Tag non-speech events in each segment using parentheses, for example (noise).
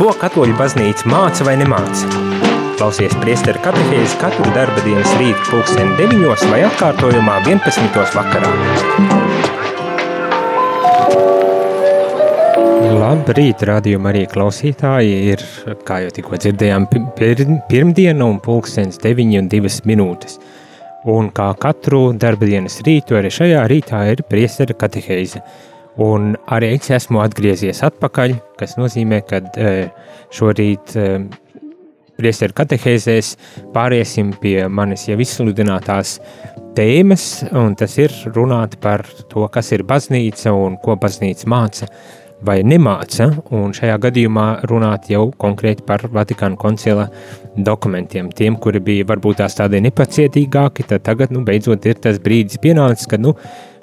Ko katoļu baznīca māca vai nemāca? Klausies priesteru katehēzi katru darba dienas rītu pulksteni 9 vai atkārtojumā 11. vakarā. Labrīt, rādījuma arī klausītāji ir, kā jau tikko dzirdējām, pir pirmdiena un pulkstens 9 un 2 minūtes. Un kā katru darba dienas rītu, arī šajā rītā ir priestera katehēze. Un arī es esmu atgriezies atpakaļ, kas nozīmē, ka e, šorīt e, priesteru katehēzēs pāriesim pie manis jau izsludinātās tēmas, un tas ir runāt par to, kas ir baznīca un ko baznīca māca vai nemāca, un šajā gadījumā runāt jau konkrēti par Vatikāna koncila dokumentiem. Tiem, kuri bija varbūt tās tādi nepacietīgāki, tad tagad, nu, beidzot ir tas brīdis pienācis, kad, nu,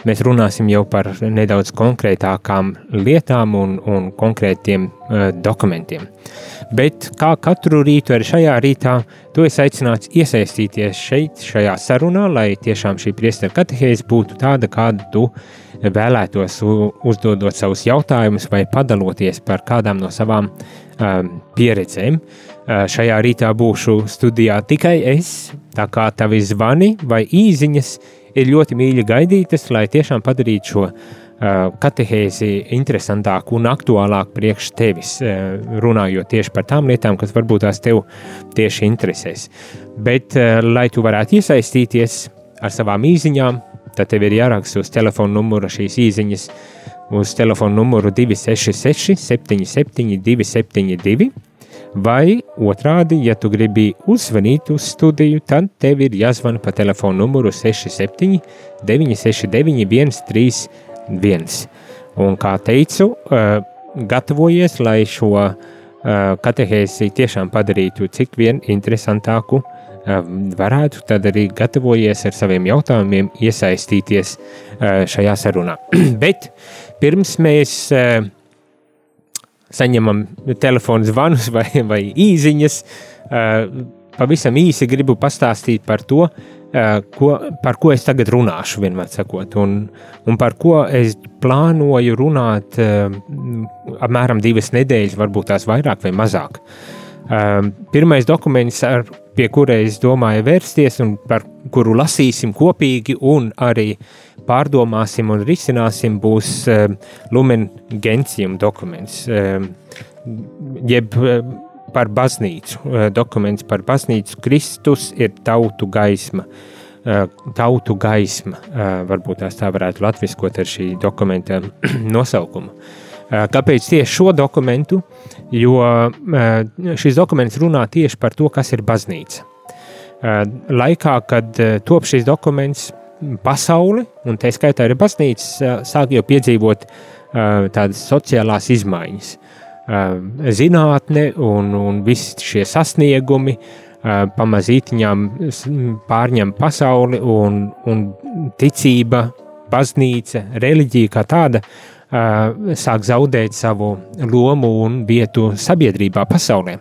mēs runāsim jau par nedaudz konkrētākām lietām un, un konkrētiem uh, dokumentiem. Bet kā katru rītu, arī šajā rītā, tu esi aicināts iesaistīties šeit, šajā sarunā, lai tiešām šī priestera katehēze būtu tāda, kādu tu vēlētos uzdodot savus jautājumus vai padaloties par kādām no savām um, pieredzēm. Uh, šajā rītā būšu studijā tikai es, tā kā tavi zvani vai īziņas ir ļoti mīļi gaidītas, lai tiešām padarītu šo katehēzi interesantāku un aktuālāku priekš tevis, runājot tieši par tām lietām, kas varbūt tās tev tieši interesēs. Bet, lai tu varētu iesaistīties ar savām īziņām, tad tev ir jāraksta uz telefona numura šīs īsiņas, uz telefona numuru 266, 77, 272. Vai otrādi, ja tu gribi uzzvanīt uz studiju, tad tev ir jāzvana pa telefona numuru 67, 969, 131. Un kā teicu, uh, gatavojies, lai šo uh, katehēzi tiešām padarītu cik vien interesantāku uh, varētu tad arī gatavojies ar saviem jautājumiem iesaistīties šajā sarunā. (clears throat) Bet pirms mēs saņemam telefonu zvanus vai, vai īziņas, pavisam īsi gribu pastāstīt par to, ko, par ko es tagad runāšu, vienmēr sakot, un, un par ko es plānoju runāt apmēram divas nedēļas, varbūt tās vairāk vai mazāk. Pirmais dokuments, ar pie kura es domāju vērsties un par kuru lasīsim kopīgi un arī pārdomāsim un risināsim, būs uh, Lumen Gentium dokuments, uh, jeb uh, par baznīcu, dokuments par baznīcu. Kristus ir tautu gaisma. Tautu gaisma, varbūt tās tā varētu latviskot ar šī dokumenta (clears throat) nosaukumu. Kāpēc tieši šo dokumentu? jo eh, šis dokuments runā tieši par to, kas ir baznīca. Eh, laikā, kad eh, top šis dokuments, pasauli, un tā skaitā arī baznīca, sāk jau piedzīvot tādas sociālās izmaiņas. Zinātne un, un visi šie sasniegumi pamazītiņām pārņem pasauli un, un ticība, baznīca, reliģija kā tāda sāk zaudēt savu lomu un vietu sabiedrībā, pasaulē.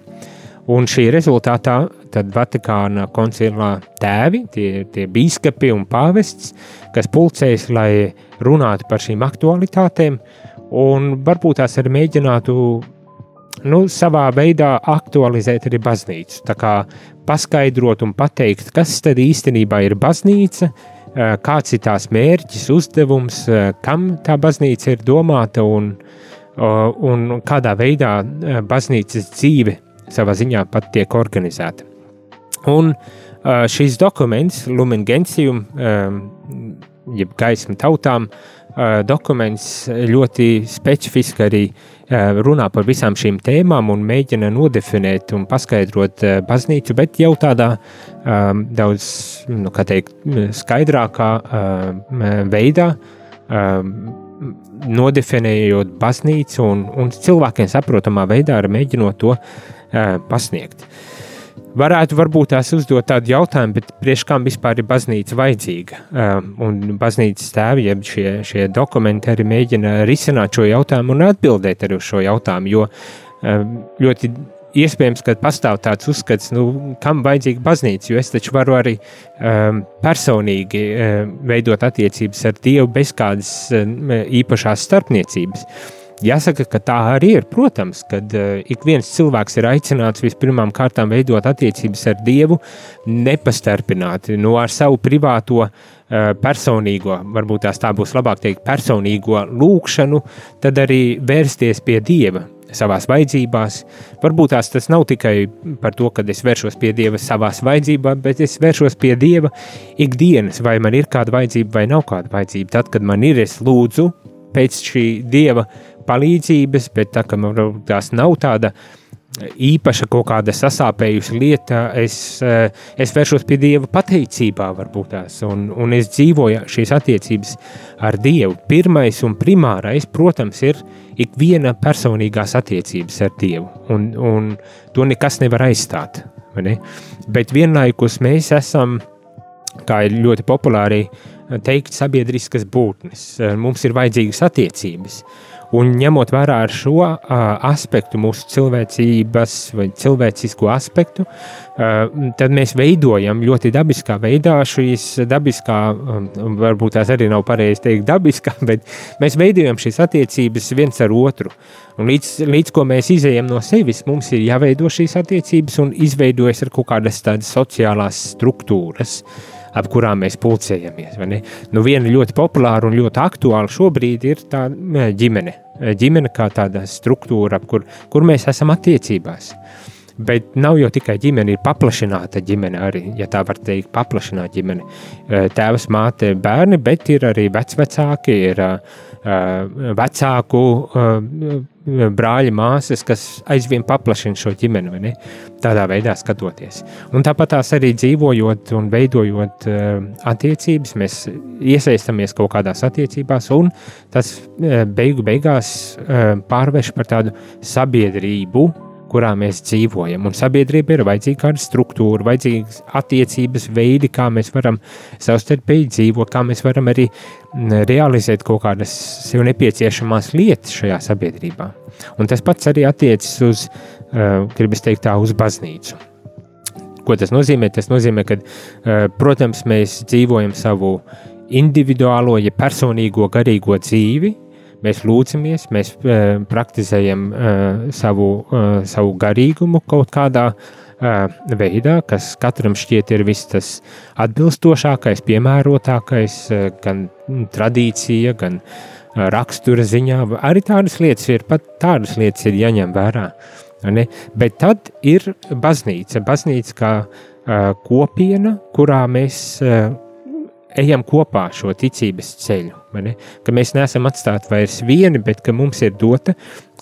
Un šī rezultātā tad Vatikāna koncilā tēvi, tie, tie biskupi un pāvests, kas pulcējas, lai runātu par šīm aktualitātēm, un varbūt tās arī mēģinātu nu, savā veidā aktualizēt arī baznīcu. Tā kā paskaidrot un pateikt, kas tad īstenībā ir baznīca, Eh, kāds ir tās mērķis, uzdevums, eh, kam tā baznīca ir domāta un, un kādā veidā eh, baznīcas dzīve savā ziņā pat tiek organizēta. Un šīs dokuments, Lumen Gentium, jeb gaisma tautām, dokuments ļoti specifiski arī runā par visām šīm tēmām un mēģina nodefinēt un paskaidrot baznīcu, bet jau tādā um, daudz nu, teikt, skaidrākā um, veidā, um, nodefinējot baznīcu un, un cilvēkiem saprotamā veidā mēģinot to uh, pasniegt. Uh, varētu varbūt tās uzdot tādu jautājumu, bet priekš kam vispār ir baznīca vajadzīga? Un baznīcas tēvi, jeb šie, šie dokumenti arī mēģina risināt šo jautājumu un atbildēt arī uz šo jautājumu, jo ļoti iespējams, ka pastāv tāds uzskats, nu, kam vajadzīga baznīca, jo es taču varu arī um, personīgi um, veidot attiecības ar Dievu bez kādas um, īpašās starpniecības. Jāsaka, ka tā arī ir. Protams, kad uh, ik viens cilvēks ir aicināts vispirmām kārtām veidot attiecības ar Dievu, nepastarpināti no nu, ar savu privāto, uh, personīgo, varbūt tās tā būs labāk teikt, personīgo lūkšanu, tad arī vērsties pie Dieva savās vajadzībās. Varbūt tās tas nav tikai par to, ka es vēršos pie Dieva savās vajadzībās, bet es vēršos pie Dieva ikdienas, vai man ir kāda vajadzība vai nav kāda vajadzība. Tad, kad man ir, es lūdzu pēc šī Dieva palīdzības, bet tā kā man tās nav tāda īpaša kaut kāda sasāpējuša lieta, es, eh, es vēršos pie Dieva pateicībā, varbūt tās, un, un es dzīvoju šīs attiecības ar Dievu. Pirmais un primārais, protams, ir ikviena personīgās attiecības ar Dievu, un, un to nekas nevar aizstāt. Ne? Bet vienlaikus mēs esam, kā ir ļoti populāri teikt, sabiedriskas būtnes. Mums ir vajadzīgas attiecības. Un ņemot vērā šo uh, aspektu, mūsu cilvēcības vai cilvēcisko aspektu, uh, tad mēs veidojam ļoti dabiskā veidā šīs dabiskā, um, varbūt tās arī nav pareizi teikt dabiskā, (laughs) bet mēs veidojam šīs attiecības viens ar otru. Un līdz, līdz ko mēs izējam no sevis, mums ir jāveido šīs attiecības un izveidojas ar kaut kādas tādas sociālās struktūras. Uh, ap kurām mēs pulcējamies. Nu, viena ļoti populāra un ļoti aktuāla šobrīd ir tā ģimene. Ģimene kā tāda struktūra, kur, kur mēs esam attiecībās. Bet nav jau tikai ģimene, ir paplašināta ģimene arī, ja tā var teikt, paplašināta ģimene. Tēvs, māte, bērni, bet ir arī vecvecāki, ir vecāku brāļi, māsas, kas aizvien paplašina šo ģimeni, tādā veidā skatoties. Un tāpat tās arī dzīvojot un veidojot attiecības, mēs iesaistamies kaut kādās attiecībās, un tas beigu beigās pārvērš par tādu sabiedrību, kurā mēs dzīvojam. Un sabiedrība ir vajadzīga kāda struktūra, vajadzīgas attiecības veidi, kā mēs varam savstarpēji dzīvot, kā mēs varam arī realizēt kaut kādas sev nepieciešamās lietas šajā sabiedrībā. Un tas pats arī attiecas uz, uh, gribas teikt, tā uz baznīcu. Ko tas nozīmē? Tas nozīmē, ka, uh, protams, mēs dzīvojam savu individuālo, ja personīgo garīgo dzīvi, mēs lūdzamies, mēs uh, praktizējam uh, savu, uh, savu garīgumu kaut kādā uh, veidā, kas katram šķiet ir viss tas atbilstošākais, piemērotākais, uh, gan tradīcija, gan uh, rakstura ziņā. Arī tādas lietas ir, pat tādas lietas ir jāņem vērā. Ne? Bet tad ir baznīca, baznīca kā uh, kopiena, kurā mēs uh, ejam kopā šo ticības ceļu. Ka mēs neesam atstāti vairs vieni, bet ka mums ir dota,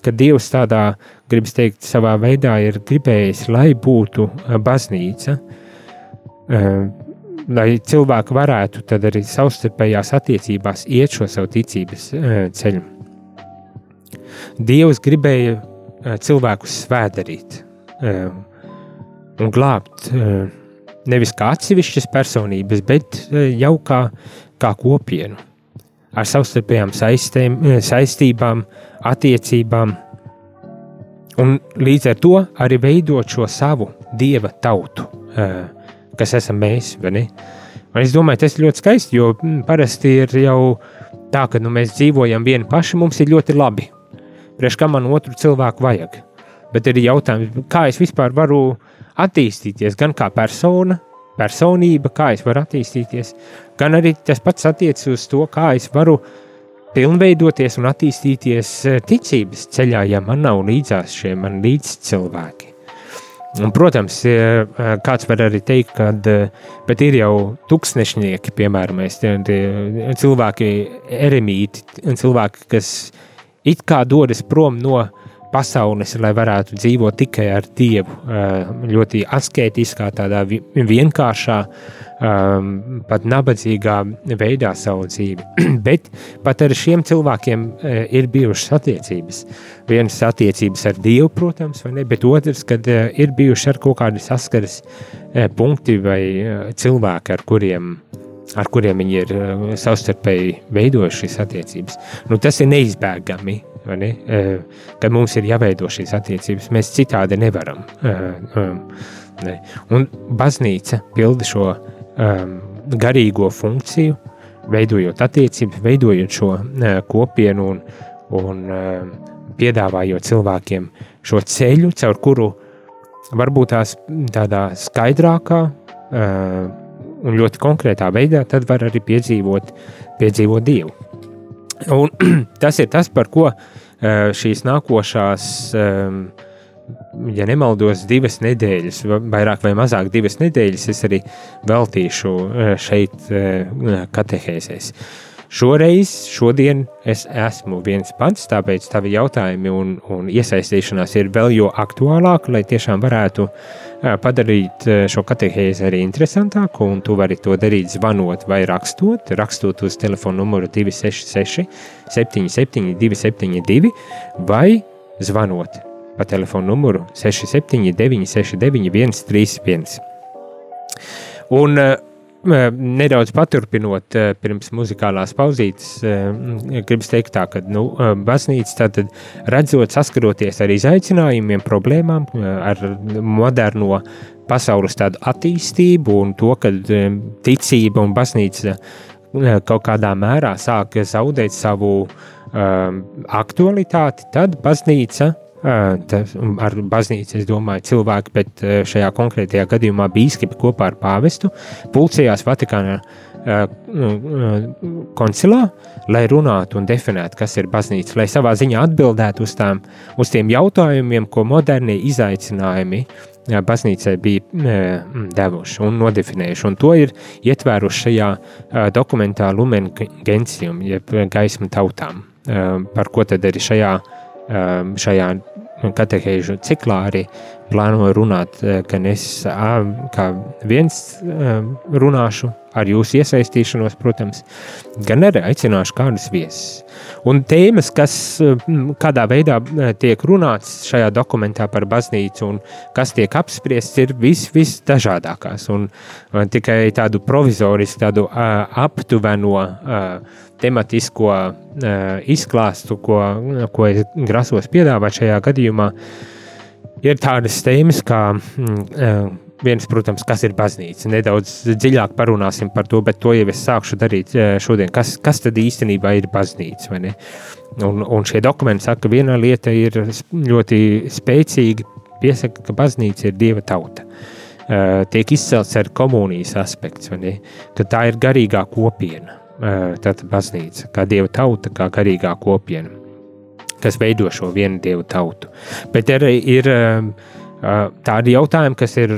ka Dievs tādā, gribas teikt, savā veidā ir gribējis, lai būtu baznīca, lai cilvēki varētu tad arī savstarpējās attiecībās iet šo savu ticības ceļu. Dievs gribēja cilvēkus svētdarīt un glābt nevis kā atsevišķas personības, bet e, jau kā, kā kopienu, ar savstarpējām saistēm, e, saistībām, attiecībām, un līdz ar to arī veidot šo savu dieva tautu, e, kas esam mēs. Un es domāju, tas ir ļoti skaisti, jo parasti ir jau tā, ka nu, mēs dzīvojam vieni paši, mums ir ļoti labi. Priekš kā man otru cilvēku vajag. Bet ir jautājums, kā es vispār varu uh, attīstīties gan kā persona, personība, kā es varu attīstīties, gan arī tas pats attiecas uz to, kā es varu pilnveidoties un attīstīties eh, ticības ceļā, ja man nav līdzās šie man līdz cilvēki. Un, protams, eh, kāds var arī teikt, ka ir jau tūkstošnieki, piemēram, cilvēki, eremīti, cilvēki, kas it kā dodas prom no uh, pasaules, lai varētu dzīvot tikai ar Dievu, ļoti asketiskā, tādā vienkāršā, pat nabadzīgā veidā savu dzīvi. (clears throat) Bet pat ar šiem cilvēkiem ir bijušas attiecības. Vienas attiecības ar Dievu, protams, ne, bet otrs, kad ir bijuši ar kaut kādi saskares punkti vai cilvēki, ar kuriem ar kuriem viņi ir savstarpēji veidojuši šīs attiecības. Nu, tas ir neizbēgami ka mums ir jāveido šīs attiecības. Mēs citādi nevaram. Ne. Un baznīca pilda šo um, garīgo funkciju, veidojot attiecības, veidojot šo uh, kopienu un, un piedāvājot cilvēkiem šo ceļu, caur kuru varbūt tās tādā skaidrākā un ļoti konkrētā veidā tad var arī piedzīvot, piedzīvot Dievu. Un (clears throat) tas ir tas, par ko šīs nākošās ja nemaldos, divas nedēļas, vairāk vai mazāk divas nedēļas, es arī veltīšu šeit katehēzēs. Šoreiz, šodien es esmu viens pats, tāpēc tavi jautājumi un, un iesaistīšanās ir vēl jo aktuālāki, lai tiešām varētu padarīt šo katehēzi arī interesantāku, un tu vari to darīt zvanot vai rakstot, rakstot uz telefonu numuru 266 77 272 vai zvanot pa telefonu numuru 679 69 131. Un Nedaudz paturpinot, pirms muzikālās pauzītes, gribas teikt, tā, ka nu, baznīca tātad redzot, saskaroties ar izaicinājumiem, problēmām, ar moderno pasaules tādu attīstību un to, ka ticība un baznīca kaut kādā mērā sāk zaudēt savu um, aktualitāti, tad baznīca ar baznīcu, es domāju, cilvēki, bet šajā konkrētajā gadījumā bīskapi kopā ar pāvestu pulcējās Vatikānā koncilā, lai runātu un definētu, kas ir baznīca, lai savā ziņā atbildētu uz, tām, uz tiem jautājumiem, ko modernie izaicinājumi baznīcai bija devuši un nodefinējuši. Un to ir ietvēruši šajā dokumentā Lumen Gentium, jeb gaisma tautām, par ko tad arī šajā, šajā katehēžu ciklā arī plānoju runāt, ka es kā viens runāšu ar jūsu iesaistīšanos, protams, gan arī aicināšu kādus viesus. Un tēmas, kas kādā veidā tiek runāts šajā dokumentā par baznīcu un kas tiek apspriests, ir vis, visdažādākās. Un tikai tādu provizorisku, tādu aptuveno tematisko izklāstu, ko, ko es grasos piedāvāt šajā gadījumā, ir tādas tēmas kā viens, protams, kas ir baznīca. Nedaudz dziļāk parunāsim par to, bet to jau es sākšu darīt eh, šodien. Kas, kas tad īstenībā ir baznīca? Un, un šie dokumenti saka, ka viena lieta ir ļoti spēcīga, piesaka, ka baznīca ir dieva tauta. Uh, tiek izcelts ar komunijas aspekts, ka tā ir garīgā kopiena. Uh, Tātad baznīca, kā dieva tauta, kā garīgā kopiena, kas veido šo vienu dievu tautu. Bet arī ir, ir uh, tādi jautājumi, kas ir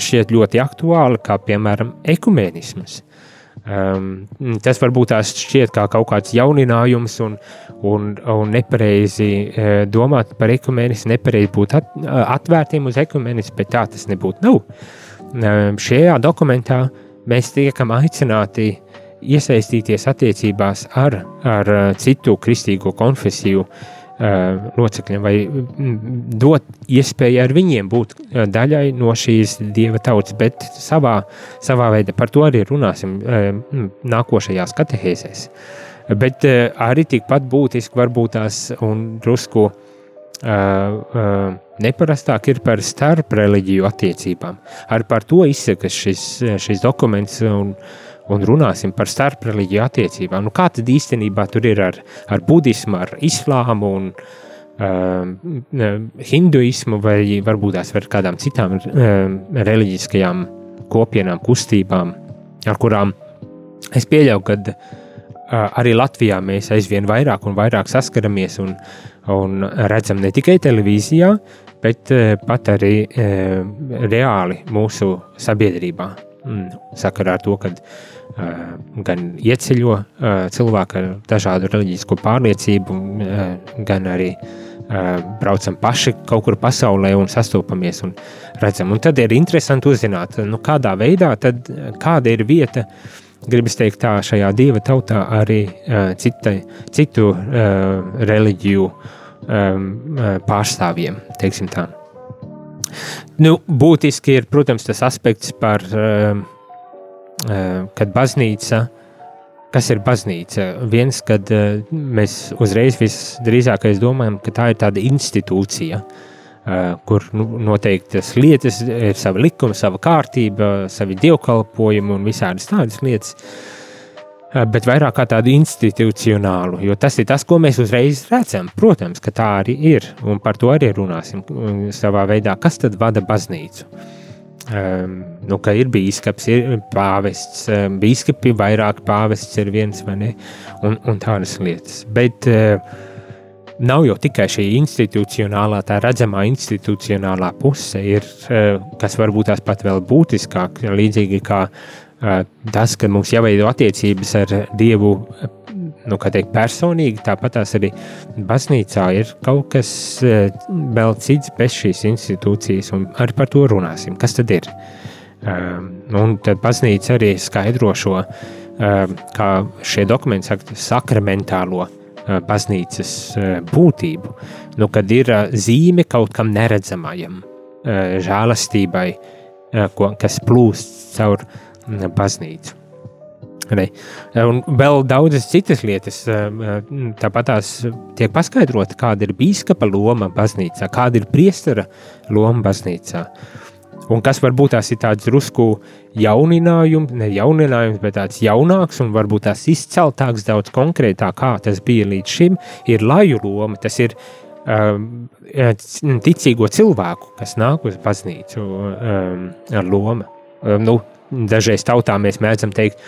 šķiet ļoti aktuāli, kā piemēram ekumenisms. Um, tas varbūt tās šķiet kā kaut kāds jauninājums un, un, un nepareizi uh, domāt par ekumenismu, nepareizi būt at, atvērtiem uz ekumenismu, bet tā tas nebūtu. Nav. Um, šajā dokumentā mēs tiekam aicināti iesaistīties attiecībās ar, ar citu kristīgo konfesiju uh, locekļiem, vai dot iespēju ar viņiem būt daļai no šīs dieva tautas, bet savā, savā veidā par to arī runāsim nākošajās katehēzēs. Bet arī tikpat būtiski varbūt tās un drusku neparastāk ir par starp reliģiju attiecībām. Arī par to izsakas šis, šis dokuments un uh, un runāsim par starpreļģiju attiecībām. Nu, kā tad īstenībā tur ir ar, ar budismu, ar islāmu un uh, hinduismu, vai varbūt tās ar kādām citām uh, reliģiskajām kopienām, kustībām, ar kurām es pieļauju, ka uh, arī Latvijā mēs aizvien vairāk un vairāk saskaramies un, un redzam ne tikai televīzijā, bet uh, pat arī uh, reāli mūsu sabiedrībā. Sakarā ar to, ka gan ieceļo cilvēku ar dažādu reliģisku pārliecību, gan arī braucam paši kaut kur pasaulē un sastopamies un redzam. Un tad ir interesanti uzzināt, nu, kādā veidā, tad, kāda ir vieta, gribas teikt, tā šajā dieva tautā arī citai, citu reliģiju pārstāvjiem, teiksim tā. Nu, būtiski ir, protams, tas aspekts par uh, Eh, kad baznīca, kas ir baznīca? Viens, kad eh, mēs uzreiz visdrīzāk domājam, ka tā ir tāda institūcija, kur nu, noteiktas lietas ir sava likuma, sava kārtība, savi dievkalpojumi un visādas tādas lietas. Bet vairāk kā tādu institucionālu, jo tas ir tas, ko mēs uzreiz redzam. Protams, ka tā arī ir, un par to arī runāsim savā veidā. Kas tad vada baznīcu? Um, nu, ka ir biskups, ir pāvests, um, biskupi, vairāk pāvests ir viens vai ne, un, un tādas lietas. Bet uh, nav jau tikai šī institucionālā, tā redzamā institucionālā puse, ir, uh, kas varbūt tās pat vēl būtiskāk, līdzīgi kā uh, tas, ka mums jāveido attiecības ar Dievu nu, teikt, personīgi, tāpat tās arī baznīcā ir kaut kas vēl cits bez šīs institūcijas, un arī par to runāsim. Kas tad ir? Un tad baznīca arī skaidro šo, kā šie dokumenti saka, sakramentālo baznīcas būtību, nu, kad ir zīme kaut kam neredzamajam, žēlastībai, kas plūst caur baznīcu. Ne. Un vēl daudzas citas lietas, tāpat tās tiek paskaidrota, kāda ir biskupa loma baznīcā, kāda ir priestera loma baznīcā. Un kas varbūt tās ir tāds drusku jauninājums, ne jauninājums, bet tāds jaunāks un varbūt tās izceltāks, daudz konkrētāk, kā tas bija līdz šim, ir laju loma. Tas ir um, ticīgo cilvēku, kas nāk uz baznīcu um, ar lomu. Um, nu, dažreiz tautā mēs mēdzam teikt,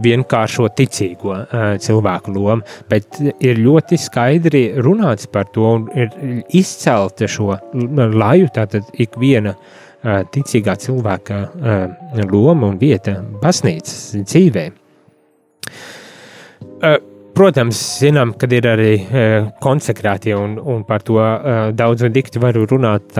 vienkāršo ticīgo cilvēku lomu, bet ir ļoti skaidri runāts par to un ir izcelta šo laju, tātad ikviena ticīgā cilvēka loma un vieta baznīcas dzīvē. Protams, zinām, ka ir arī e, konsekrētie, un, un par to e, daudz un dikti varu runāt.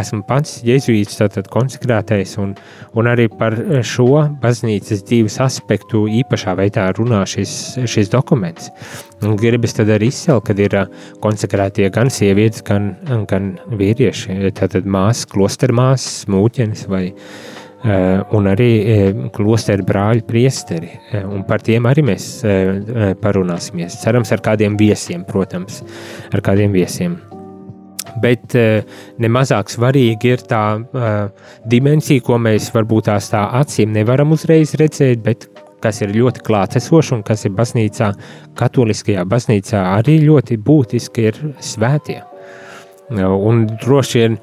Esmu pats jēzuīts, tātad konsekrētais, un, un arī par šo baznīcas dzīves aspektu īpašā veidā runā šis, šis dokuments. Un gribas tad arī izcelt, kad ir konsekrētie gan sievietes, gan, gan vīrieši, tātad māsas, klostermāsas, mūķenes vai Eh, un arī eh, klosteru brāļu priesteri. Eh, un par tiem arī mēs parunāsimies. Cerams, ar kādiem viesiem, protams, ar kādiem viesiem. Bet nemazāk svarīgi ir tā dimensija, ko mēs varbūt tās tā acīm nevaram uzreiz redzēt, bet kas ir ļoti klātesoša un kas ir baznīcā, katoliskajā baznīcā arī ļoti būtiski ir svētie. Un droši vien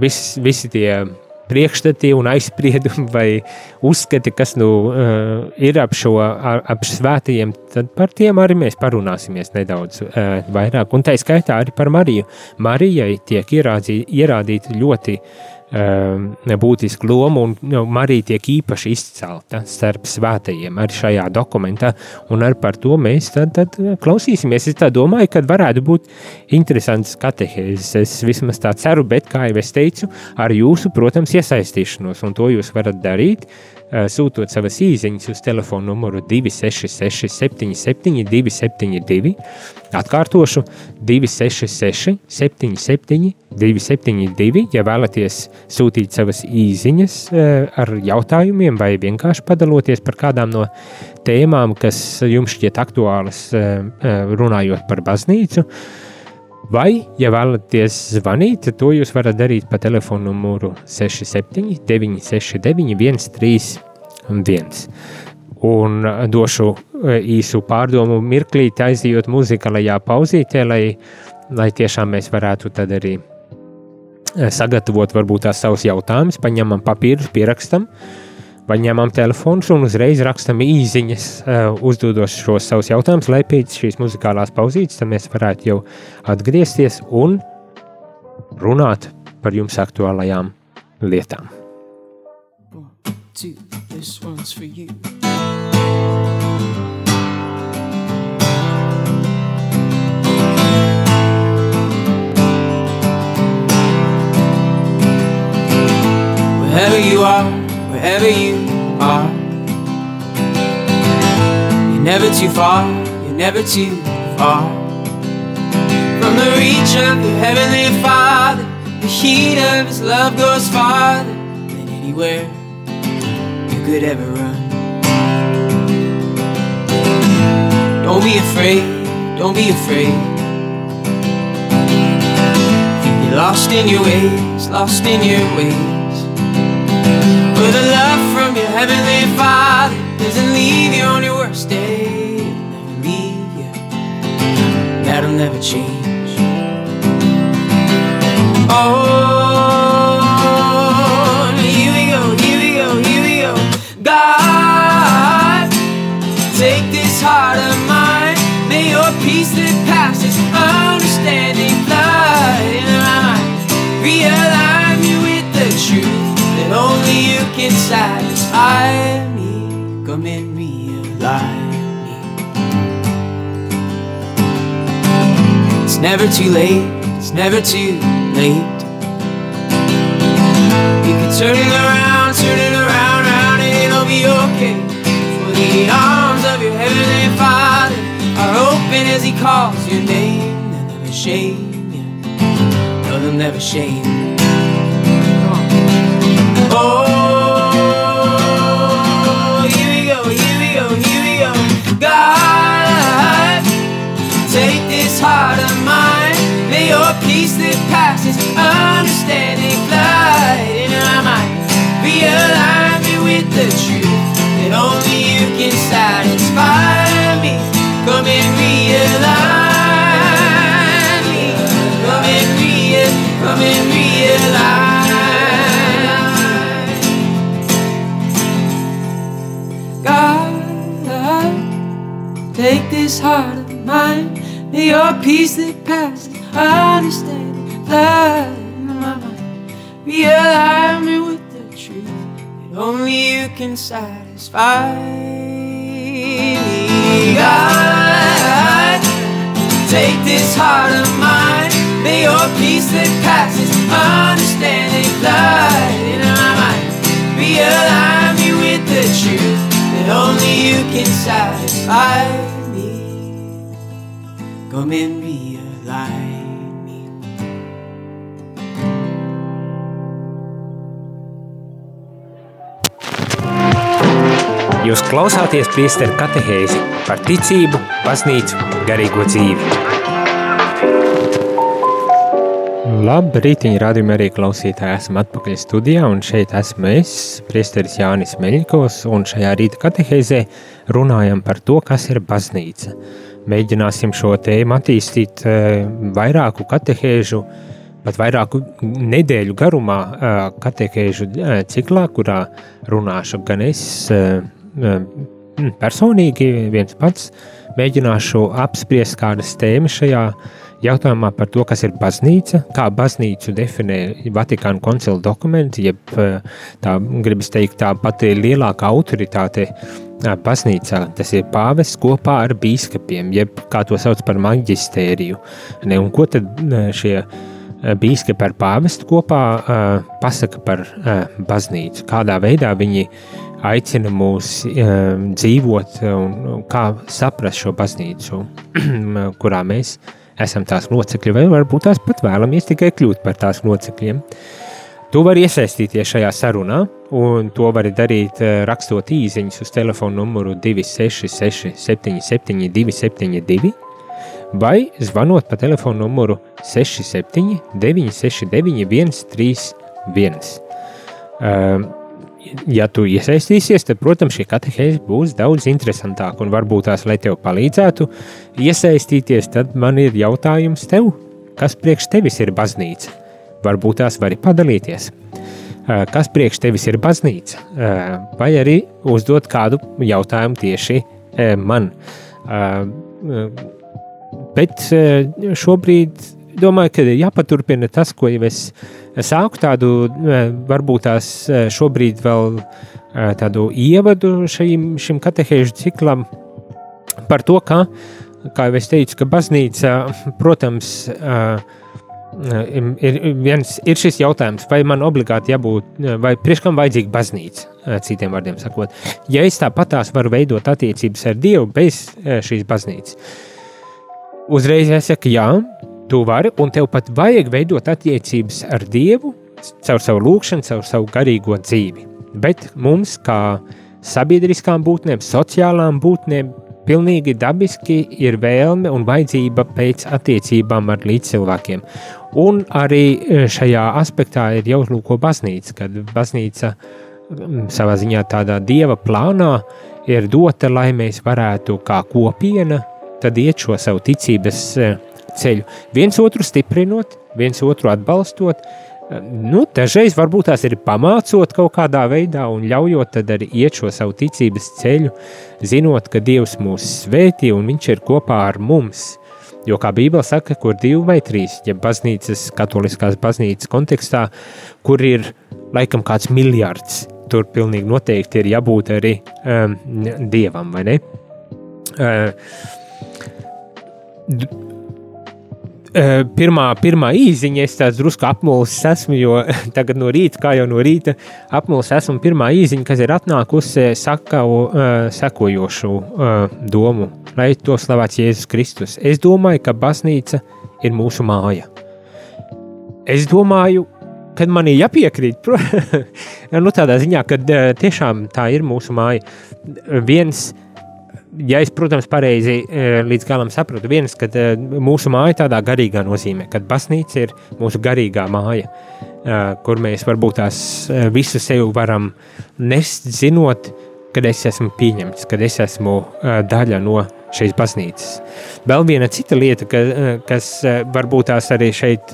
vis, visi tie priekšstati un aizspriedumi vai uzskati, kas nu uh, ir ap šo, ap svētajiem, tad par tiem arī mēs parunāsimies nedaudz uh, vairāk. Un tā skaitā arī par Mariju. Marijai tiek ierādīta ļoti uh, būtisku lomu, un nu, Marija tiek īpaši izcelta starp svētajiem arī šajā dokumentā, un arī par to mēs tad, tad klausīsimies. Es domāju, ka varētu būt interesants katehēzes. Es vismaz tā ceru, bet, kā jau es teicu, ar jūsu, protams, iesaistīšanos, un to jūs varat darīt Eh, sūtot savas īsiņas uz telefona numuru 266, 77, 272. Atkārtošu 266, 77, 272. Ja vēlaties sūtīt savas īsiņas eh, ar jautājumiem vai vienkārši padaloties par kādām no tēmām, kas jums šķiet aktuālas, eh, runājot par baznīcu. Vai, ja vēlaties zvanīt, to jūs varat darīt pa telefonu numuru 67, 969, 131. Un došu e, īsu pārdomu mirklīti, aizjūt muzikālajā pauzītē, lai, lai tiešām mēs varētu tad arī e, sagatavot varbūt tās savus jautājumus, paņemam papīrus, pierakstam, uh, paņemam telefonus un uzreiz rakstam īsiņas, uh, uzdodot šos savus jautājumus, lai pēc šīs muzikālās pauzītes mēs varētu jau atgriezties un runāt par jums aktuālajām lietām. One, two, this one's for you. Wherever you are wherever you are. You're never too far, you're never too far. From the reach of your heavenly Father, the heat of His love goes farther than anywhere you could ever run. Don't be afraid, don't be afraid. If You're lost in your ways, lost in your ways. For the love from your heavenly Father doesn't leave you on your worst day. Never leave you. That'll never change. Oh, here we go, here we go, here we go. God, take this heart of mine. May your peace that passes understanding fly in mind. Only you can satisfy me. Come and realign me. It's never too late. It's never too late. You can turn it around, turn it around, round, and it'll be okay. For the arms of your heavenly Father are open as He calls your name. They'll never shame you. No, they'll never shame you. Peace that passes understanding in my mind. Realign me with the truth that only you can satisfy me. God, take this heart of mine. May your peace that passes understanding in my mind. Realign me with the truth that only you can satisfy. Come and realign me. Jūs klausāties priesteru katehēzi par ticību, baznīcu, garīgo dzīvi. Labrīt, rādījumā arī klausītāji. Esam atpakaļ studijā, un šeit esmu es, priesteris Jānis Meļņikovs, un šajā rīta katehēzē runājam par to, kas ir baznīca. Mēģināsim šo tēmu attīstīt eh, vairāku katehēžu, pat vairāku nedēļu garumā eh, katehēžu eh, ciklā, kurā runāšu gan es personīgi viens pats, mēģināšu apspriest kādas tēmas šajā jautājumā par to, kas ir baznīca, kā baznīcu definē Vatikāna koncila dokumenti, jeb tā, gribas teikt, tā pati lielākā autoritāte baznīcā, tas ir pāvests kopā ar bīskapiem, jeb kā to sauc par maģistēriju. Ne, un ko tad šie bīskapi ar pāvestu kopā pasaka par baznīcu? Kādā veidā viņi aicina mūs dzīvot un kā saprast šo baznīcu, (clears throat) kurā mēs esam tās locekļi, vai varbūt tās pat vēlamies tikai kļūt par tās locekļiem. Tu vari iesaistīties šajā sarunā, un to vari darīt rakstot īsiņas uz telefona numuru 266, 77, 272, vai zvanot pa telefona numuru 67, 969, 131. Um, ja tu iesaistīsies, tad, protams, šī katehēze būs daudz interesantāka. Un varbūt tās, lai tev palīdzētu iesaistīties, tad man ir jautājums tev, kas priekš tevis ir baznīca? Varbūt tās vari padalīties. Kas priekš tevis ir baznīca? Vai arī uzdot kādu jautājumu tieši man. Bet šobrīd domāju, ka ir jāpaturpina tas, ko jau es sāku tādu, varbūt tās šobrīd vēl tādu ievadu šim, šim katehēžu ciklam par to, ka, kā jau es teicu, ka baznīca, protams, ir, viens, ir šis jautājums, vai man obligāti jābūt, vai priekš kam vajadzīga baznīca, citiem vārdiem sakot. Ja es tāpatās varu veidot attiecības ar Dievu bez šīs baznīcas, uzreiz jāsaka, jā, tu vari, un tev pat vajag veidot attiecības ar Dievu caur savu lūgšanu, caur savu garīgo dzīvi. Bet mums, kā sabiedriskām būtnēm, sociālām būtnēm, pilnīgi dabiski ir vēlme un vajadzība pēc attiecībām ar līdzcilvēkiem. Un arī šajā aspektā ir jāuzlūko baznīca, kad baznīca mm, savā ziņā tādā dieva plānā ir dota, lai mēs varētu kā kopiena tad iet šo savu ticības ceļu. Viens otru stiprinot, viens otru atbalstot, nu, dažreiz varbūt tās ir pamācot kaut kādā veidā un ļaujot arī iet šo savu ticības ceļu, zinot, ka Dievs mūs svētī un Viņš ir kopā ar mums. Jo, kā Bībele saka, kur divi vai trīs, ja baznīcas, katoliskās baznīcas kontekstā, kur ir laikam kāds miljards, tur pilnīgi noteikti ir jābūt arī um, dievam, vai ne? Uh, Pirmā, pirmā īziņa, es tāds drusku apmuļs esmu, jo (laughs) tagad no rīta, kā jau no rīta, apmuļs esmu. Pirmā īziņa, kas ir atnākusi, saka sekojošu domu, lai to slavēts Jēzus Kristus. Es domāju, ka baznīca ir mūsu māja. Es domāju, kad man ir jāpiekrīt, (laughs) nu, tādā ziņā, ka tiešām tā ir mūsu māja. Viens no ja es, protams, pareizi e, līdz galam saprotu, viens, ka e, mūsu māja tādā garīgā nozīmē, kad baznīca ir mūsu garīgā māja, e, kur mēs varbūt tās visu sevi varam nest, zinot, kad es esmu pieņemts, kad es esmu daļa no šīs baznīcas. Vēl viena cita lieta, ka, kas varbūt tās arī šeit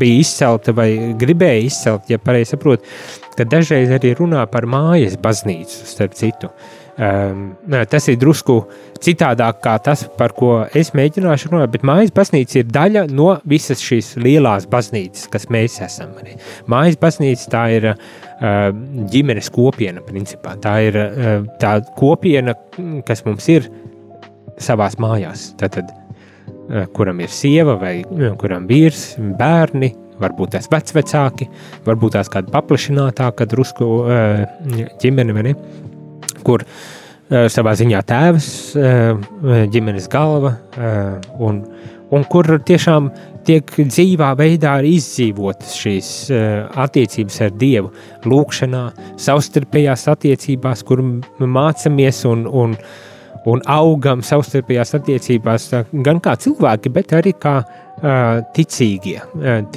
bija izcelta vai gribēja izcelt, ja pareizi saprotu, ka dažreiz arī runā par mājas baznīcu, starp citu. Uh, Um, tas ir drusku citādāk kā tas, par ko es mēģināšu runāt, bet mājas baznīca ir daļa no visas šīs lielās baznīcas, kas mēs esam. Arī. Mājas baznīca tā ir uh, ģimenes kopiena, principā. Tā ir uh, tā kopiena, kas mums ir savās mājās. Tātad, uh, kuram ir sieva vai kuram vīrs, bērni, varbūt tās vecvecāki, varbūt tās kāda paplašinātāka drusku ģimene, ne? Kur uh, savā ziņā tēvs, uh, ģimenes galva, uh, un, un kur tiešām tiek dzīvā veidā izdzīvotas šīs attiecības ar Dievu, lūkšanā, savstarpējās attiecībās, kur mācāmies un, un, un augam savstarpējās attiecībās, gan kā cilvēki, bet arī kā ticīgie,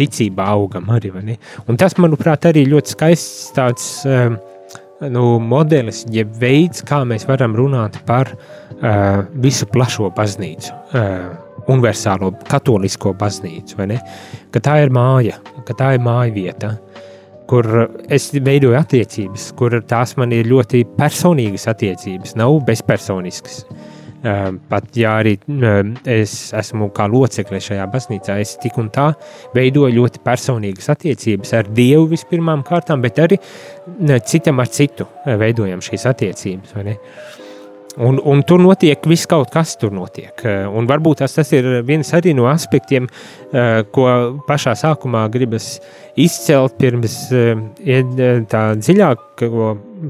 ticībā augam arī. Un tas, manuprāt, arī ļoti skaists tāds nu, modelis, jeb veids, kā mēs varam runāt par uh, visu plašo baznīcu, uh, universālo katolisko baznīcu, ka tā ir māja, ka tā ir māja vieta, kur es veidoju attiecības, kur tās man ir ļoti personīgas attiecības, nav bezpersoniskas. Uh, pat ja arī ehm, es esmu kā locekle šajā baznīcā, es tik un tā veidoju ļoti personīgas attiecības ar Dievu vispirmām kārtām, bet arī citam ar citu eh, veidojam šīs attiecības. Un, un tur notiek viss kaut kas, tur notiek. Eh, un varbūt tas, tas ir viens no aspektiem, eh, ko pašā sākumā gribas izcelt pirms tā dziļāk,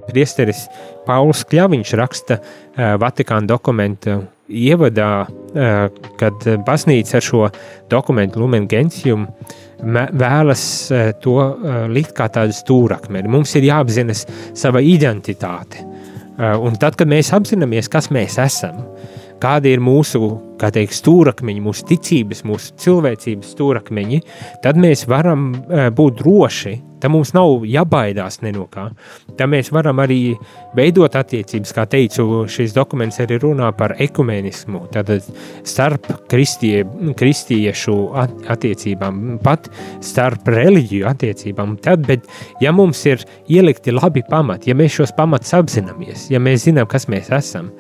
priesteris Pauls Kļaviņš raksta uh, Vatikāna dokumentu ievadā, uh, kad baznīca ar šo dokumentu Lumen Gentium vēlas uh, to likt kā tādu stūrakmeni. Mums ir jāapzinas sava identitāte. Un tad, kad mēs apzināmies, kas mēs esam, kādi ir mūsu teikt, stūrakmeņi, mūsu ticības, mūsu cilvēcības stūrakmeņi, tad mēs varam būt droši Tam mums nav jābaidās no kā. Tam mēs varam arī veidot attiecības. Kā teicu, šis dokuments arī runā par ekumenismu, tātad starp kristie, kristiešu attiecībām, pat starp reliģiju attiecībām. Tad, bet, ja mums ir ielikti labi pamati, ja mēs šos pamatus apzināmies, ja mēs zinām, kas mēs esam,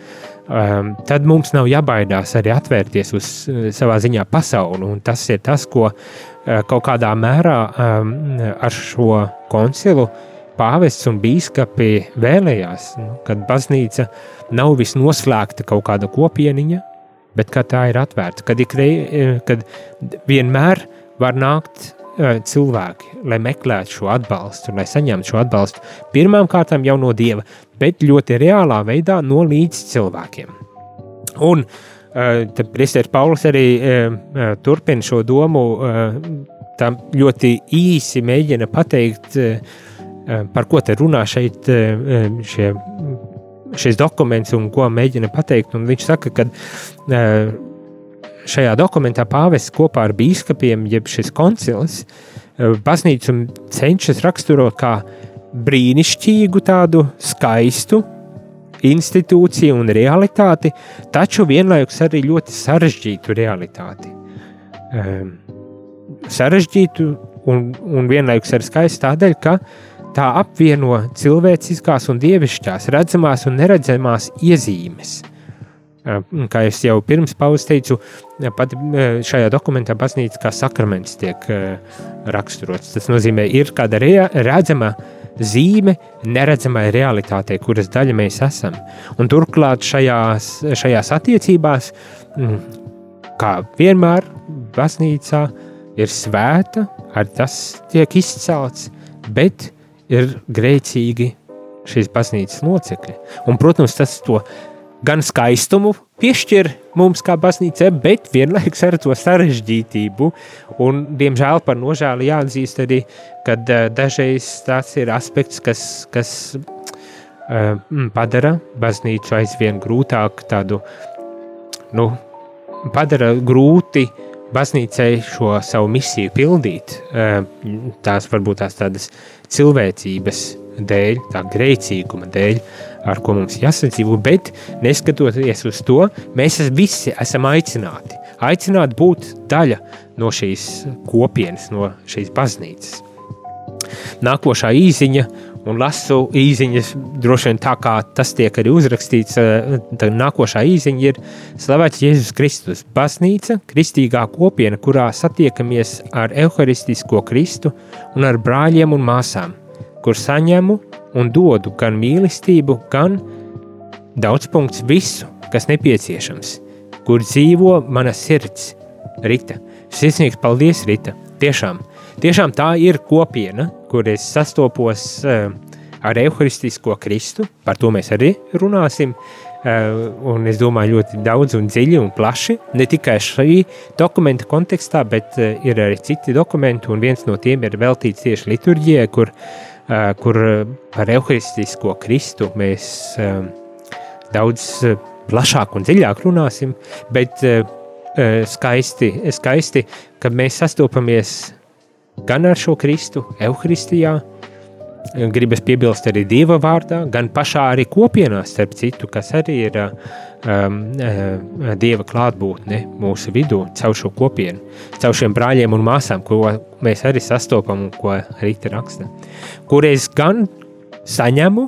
um, tad mums nav jābaidās arī atvērties uz uh, savā ziņā pasauli. Un tas ir tas, ko uh, kaut kādā mērā um, ar šo koncilu pāvests un biskupi vēlējās, nu, kad baznīca nav visnoslēgta kaut kāda kopieniņa, bet ka tā ir atvērta, kad, ikrei, uh, kad vienmēr var nākt cilvēki, lai meklētu šo atbalstu, lai saņemtu šo atbalstu. Pirmām kārtām jau no Dieva, bet ļoti reālā veidā no līdz cilvēkiem. Un tad Priesteris Pauls arī turpina šo domu, tā ļoti īsi mēģina pateikt, par ko te runā šeit šie, šis dokuments un ko mēģina pateikt. Un viņš saka, ka šajā dokumentā pāvests kopā ar biskupiem, jeb šis koncils, baznīcu cenšas raksturot kā brīnišķīgu, tādu skaistu institūciju un realitāti, taču vienlaikus arī ļoti sarežģītu realitāti. Um, sarežģītu un, un vienlaikus arī skaistu tādēļ, ka tā apvieno cilvēciskās un dievišķās, redzamās un neredzamās iezīmes. Kā jau pirms pauzes teicu, pat šajā dokumentā baznīca kā sakraments tiek raksturots. Tas nozīmē, ir kāda redzama zīme neredzamai realitātei, kuras daļa mēs esam. Un turklāt šajās, šajās attiecībās, kā vienmēr, baznīcā ir svēta, arī tas tiek izcelts, bet ir grēcīgi šīs baznīcas locekļi. Un, protams, tas to gan skaistumu piešķir mums kā baznīcai, bet vienlaikus ar to sarežģītību. Un, diemžēl par nožēlu jāatzīst arī, ka uh, dažreiz tas ir aspekts, kas, kas uh, padara baznīcu aizvien grūtāk tādu, nu, padara grūti baznīcai šo savu misiju pildīt. Uh, tās varbūt tās tādas cilvēcības dēļ, tā grēcīguma dēļ, ar ko mums jāsadzīvo, bet neskatoties uz to, mēs visi esam aicināti. Aicināti būt daļa no šīs kopienas, no šīs baznīcas. Nākošā īziņa, un lasu īziņas, droši vien tā kā tas tiek arī uzrakstīts, eh, tad nākošā īziņa ir Slavēts Jēzus Kristus. Baznīca, kristīgā kopiena, kurā satiekamies ar Euharistisko Kristu un ar brāļiem un māsām – kur saņemu un dodu gan mīlestību, gan daudzpunkts visu, kas nepieciešams, kur dzīvo mana sirds. Rita, sirsnīgs paldies, Rita. Tiešām, tiešām tā ir kopiena, kur es sastopos uh, ar Euharistisko Kristu, par to mēs arī runāsim. Uh, un es domāju, ļoti daudz un dziļi un plaši. Ne tikai šī dokumenta kontekstā, bet uh, ir arī citi dokumenti, un viens no tiem ir veltīts tieši liturģijai, kur uh, kur eh, par evaharistisko Kristu mēs eh, daudz plašāk un dziļāk runāsim, bet skaisti, skaisti ka mēs sastopamies gan ar šo Kristu, Euharistijā, gribas piebilst arī Dieva vārdā, gan pašā arī kopienā, starp citu, kas arī ir um, Dieva klātbūtne mūsu vidū, caur šo kopienu, caur šiem brāļiem un māsām, ko mēs arī sastopam un ko Rīta raksta, kur es gan saņemu,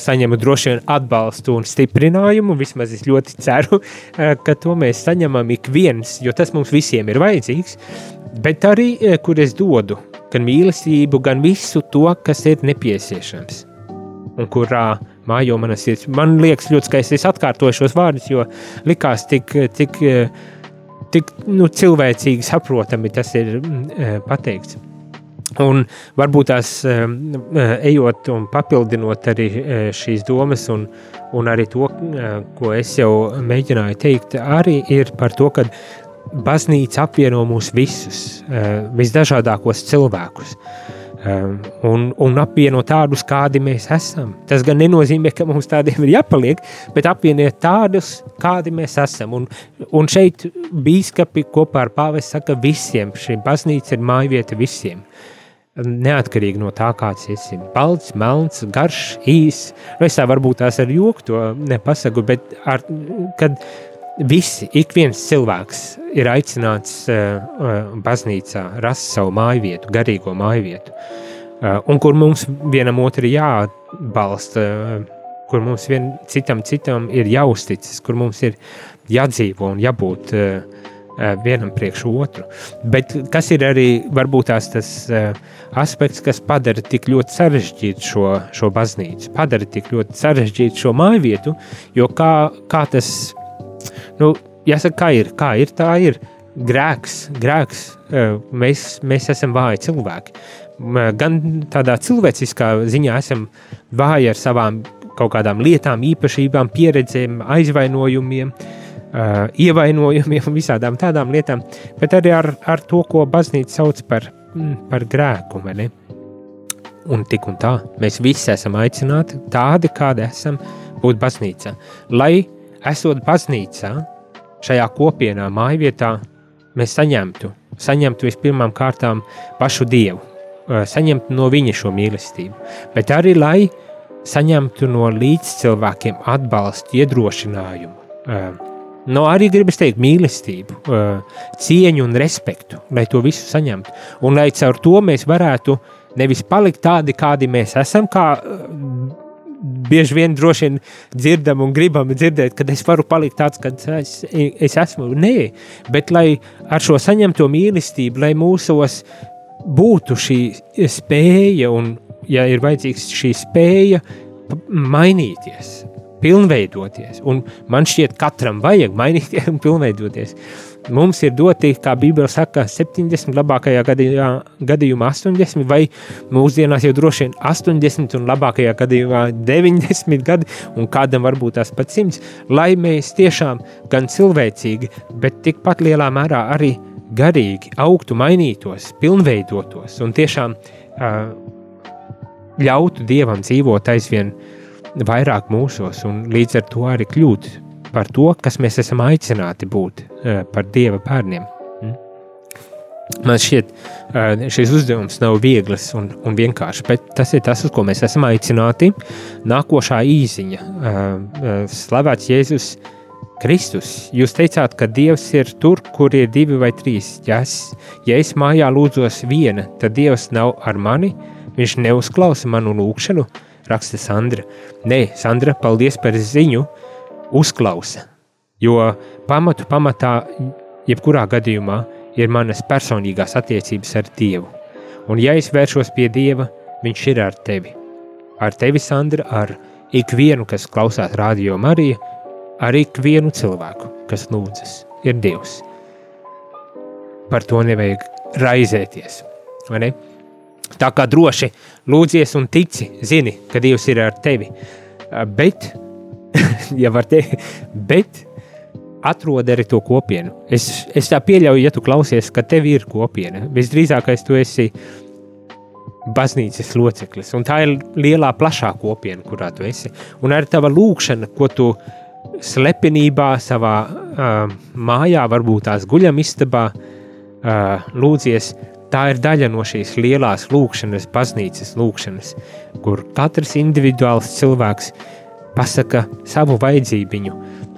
saņemu droši vien atbalstu un stiprinājumu, vismaz es ļoti ceru, (laughs) ka to mēs saņemam ik viens, jo tas mums visiem ir vajadzīgs, bet arī, kur es dodu gan mīlestību, gan visu to, kas ir nepieciešams un kurā mājo mana sirds. Man liekas, ļoti skaisti es atkārtoju šos vārdus, jo likās tik, tik, tik nu, cilvēcīgi saprotami tas ir mm, pateikts. Un varbūt tās ejot un papildinot arī šīs domas, un, un arī to, ko es jau mēģināju teikt, arī ir par to, ka baznīca apvieno mūs visus, visdažādākos cilvēkus. Um, un, un apvienot tādus, kādi mēs esam. Tas gan nenozīmē, ka mums tādiem ir jāpaliek, bet apvienot tādus, kādi mēs esam. Un, un šeit biskupi kopā ar pāvestu saka, visiem šī baznīca ir mājvieta visiem. Neatkarīgi no tā, kāds esi. Balts, melns, garš, īss. Es tā varbūt tās ar joku to nepasaku, bet ar, kad visi, ik viens cilvēks ir aicināts uh, baznīcā rast savu māju vietu, garīgo māju vietu, uh, un kur mums vienam otru jāatbalsta, uh, kur mums vien, citam citam ir jāuzticas, kur mums ir jādzīvo un jābūt vienam priekš otru. Bet kas ir arī varbūt tās tas aspekts, kas padara tik ļoti sarežģītu šo, šo baznīcu, padara tik ļoti sarežģītu šo māju vietu, jo kā, kā tas nu, jāsaka, kā ir, kā ir, tā ir. Grēks, grēks, mēs, mēs esam vāji cilvēki. Gan tādā cilvēciskā ziņā esam vāji ar savām kaut kādām lietām, īpašībām, pieredzēm, aizvainojumiem, ievainojumiem un visādām tādām lietām, bet arī ar, ar to, ko baznīca sauc par, par grēku. Un tik un tā, mēs visi esam aicināti tādi, kādi esam, būt baznīcā. Lai esot baznīcā, šajā kopienā, mājvietā, mēs saņemtu, saņemtu vispirmām kārtām pašu Dievu, saņemtu no viņa šo mīlestību, bet arī lai saņemtu no līdzcilvēkiem atbalstu, iedrošinājumu. No arī gribas teikt mīlestību, cieņu un respektu, lai to visu saņemtu. Un lai caur to mēs varētu nevis palikt tādi, kādi mēs esam, kā bieži vien droši vien dzirdam un gribam dzirdēt, ka es varu palikt tāds, kāds es, es esmu. Nē, bet lai ar šo saņemto mīlestību, lai mūsos būtu šī spēja un, ja ir vajadzīgs šī spēja, mainīties, pilnveidoties. Un man šķiet, katram vajag mainīties un pilnveidoties. Mums ir doti, kā Bībele saka, 70, labākajā gadījumā, gadījumā 80, vai mūsdienās jau droši vien 80, un labākajā gadījumā 90 gadi, un kādam varbūt tās pat 100, lai mēs tiešām gan cilvēcīgi, bet tikpat lielā mērā arī garīgi augtu, mainītos, pilnveidotos un tiešām uh, ļautu Dievam dzīvot aizvien vairāk mūsos un līdz ar to arī kļūt par to, kas mēs esam aicināti būt eh, par Dieva bērniem. Mm. Man šķiet, eh, šis uzdevums nav viegls un, un vienkāršs, bet tas ir tas, uz ko mēs esam aicināti. Nākošā īziņa, eh, slavēts Jēzus Kristus. Jūs teicāt, ka Dievs ir tur, kur ir divi vai trīs. Ja es, ja es mājā lūdzos viena, tad Dievs nav ar mani, viņš neuzklausa manu lūgšanu, raksta Sandra. Nē, Sandra, paldies par ziņu, uzklausa. Jo pamatu pamatā, jebkurā gadījumā, ir manas personīgās attiecības ar Dievu. Un, ja es vēršos pie Dieva, Viņš ir ar tevi. Ar tevi, Sandra, ar ikvienu, kas klausās radio Mariju, ar ikvienu cilvēku, kas lūdzas, ir Dievs. Par to nevajag raizēties. Tā kā droši lūdzies un tici, zini, ka Dievs ir ar tevi. Bet (laughs) ja var teikt, bet atrod arī to kopienu. Es, es tā pieļauju, ja tu klausies, ka tev ir kopiena. Visdrīzākais tu esi baznīcas loceklis, un tā ir lielā, plašā kopiena, kurā tu esi. Un arī tava lūkšana, ko tu slepenībā savā uh, mājā, varbūt tās guļamistabā uh, lūdzies, tā ir daļa no šīs lielās lūkšanas, baznīcas lūkšanas, kur katrs individuāls cilvēks uh, pasaka savu vajadzību,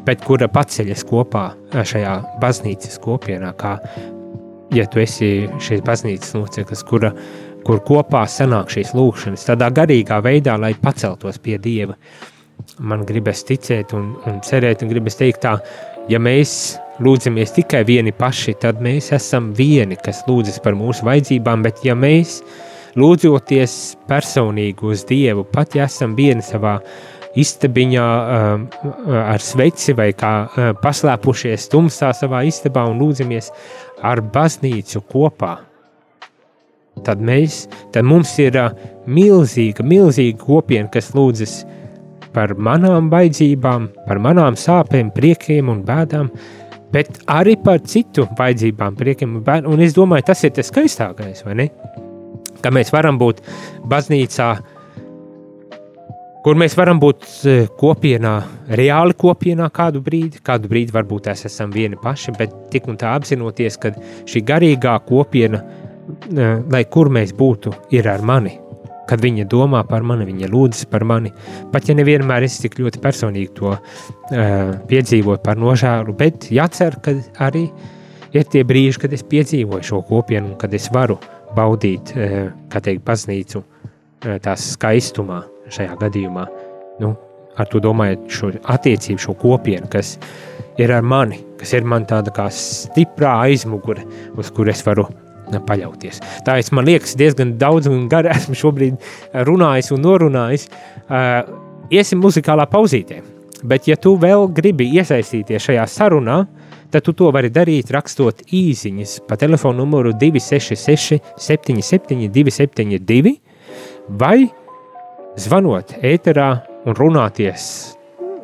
bet kura paceļas kopā šajā baznīcas kopienā, kā ja tu esi šīs baznīcas loceklis, kura, kur kopā sanāk šīs lūkšanas, tādā garīgā veidā, lai paceltos pie Dieva. Man gribas ticēt un, un cerēt, un gribas teikt tā, ja mēs lūdzamies tikai vieni paši, tad mēs esam vieni, kas lūdzas par mūsu vajadzībām, bet ja mēs lūdzoties personīgi uz Dievu, pat ja esam vieni savā istabiņā um, ar sveci vai kā uh, paslēpušies tumsā savā istabā un lūdzamies ar baznīcu kopā. Tad, mēs, tad mums ir milzīga, milzīga kopiena, kas lūdzas par manām vajadzībām, par manām sāpēm, priekiem un bēdām, bet arī par citu vajadzībām, priekiem un bēdām. Un es domāju, tas ir tas skaistākais, vai ne? Ka mēs varam būt baznīcā uh, kur mēs varam būt e, kopienā, reāli kopienā kādu brīdi. Kādu brīdi varbūt mēs esam vieni paši, bet tik un tā apzinoties, ka šī garīgā kopiena, e, lai kur mēs būtu, ir ar mani. Kad viņa domā par mani, viņa lūdzas par mani. Pat ja nevienmēr es tik ļoti personīgi to uh, piedzīvoju par nožēlu, bet jācer, ka arī ir tie brīži, kad es piedzīvoju šo kopienu un kad es varu baudīt, uh, kā teikt, baznīcu uh, tās skaistumā šajā gadījumā. Nu, ar to domājot šo attiecību, šo kopienu, kas ir ar mani, kas ir man tāda kā stiprā aizmugure, uz kur es varu paļauties. Tā es man liekas diezgan daudz un gari (laughs) esmu šobrīd runājis un norunājis. Iesim muzikālā pauzītē, bet ja tu vēl gribi iesaistīties šajā sarunā, tad tu to vari darīt rakstot īsiņas pa telefonu numuru 266 77 272 vai zvanot ēterā un runāties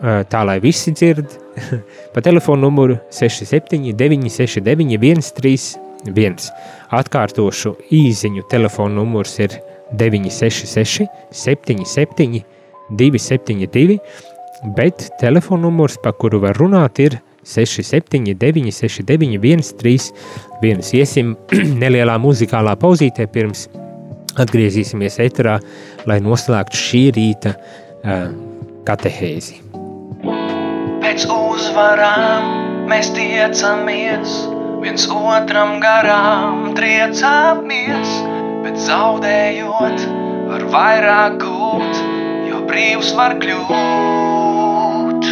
tā, lai visi dzird, (laughs) pa telefonu numuru 67 969 131. Atkārtošu īziņu telefonu numurs ir 966 77 272, bet telefonu numurs, pa kuru var runāt, ir 679 69 131. Iesim (clears throat) nelielā muzikālā pauzītē pirms atgriezīsimies eterā, lai noslēgtu šī rīta uh, katehēzi. Pēc uzvarām mēs tiecamies, viens otram garām triecāmies, bet zaudējot var vairāk gūt, jo brīvs var kļūt.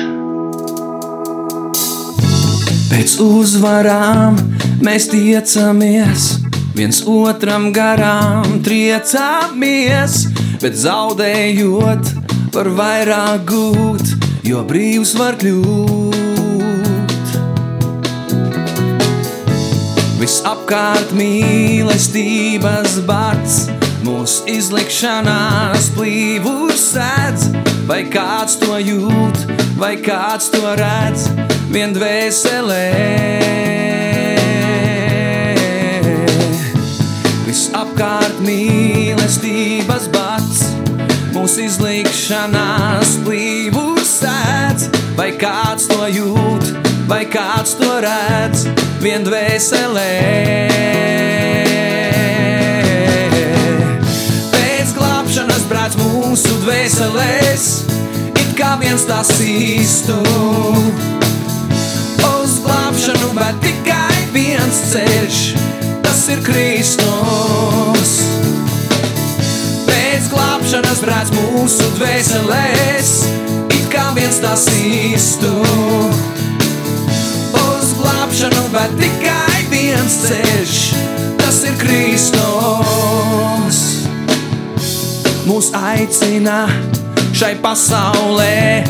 Pēc uzvarām mēs tiecamies, viens otram garām triecāmies, bet zaudējot var vairāk gūt, jo brīvs var kļūt. Visapkārt mīlestības bats, mūsu izlikšanās plīvurs sēdz, vai kāds to jūt, vai kāds to redz, vien dvēselē. Visapkārt mīlestības bats, mūsu izlikšanās plīvurs sēdz, vai kāds to jūt, vai kāds to redz, vien dvēselē. Pēc glābšanas brāts mūsu dvēselēs, it kā viens tas īstu. Uz glābšanu, bet tikai viens ceļš, ir Kristus. Pēc glābšanas brāts mūsu dvēselēs, it kā viens tas īstu. Uz glābšanu, bet tikai viens ceļš, tas ir Kristus. Mūs aicina šai pasaulē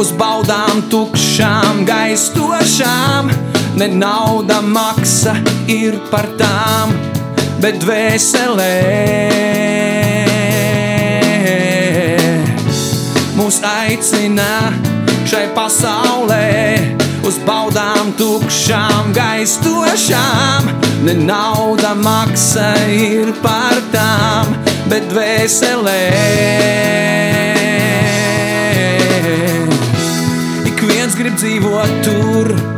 uz baudām tukšām, gaistošām. Ne nauda maksa ir par tām, bet dvēselē. Mūs aicina šai pasaulē uz baudām tukšām, gaistošām. Ne nauda maksa ir par tām, bet viens grib dzīvot tur,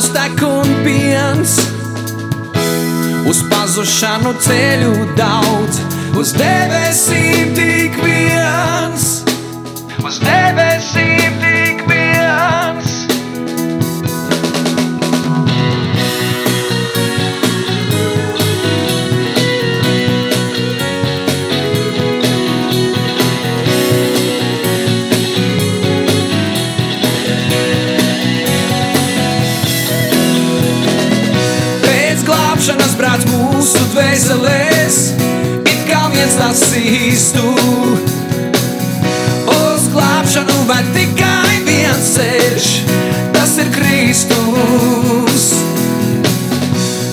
medus tek un piens. Uz pazušanu ceļu daudz, uz debesīm tik viens. Uz debesīm dvēselēs, it kā viens tas īstu. Uz glābšanu vai tikai viens ceļš, tas ir Kristus.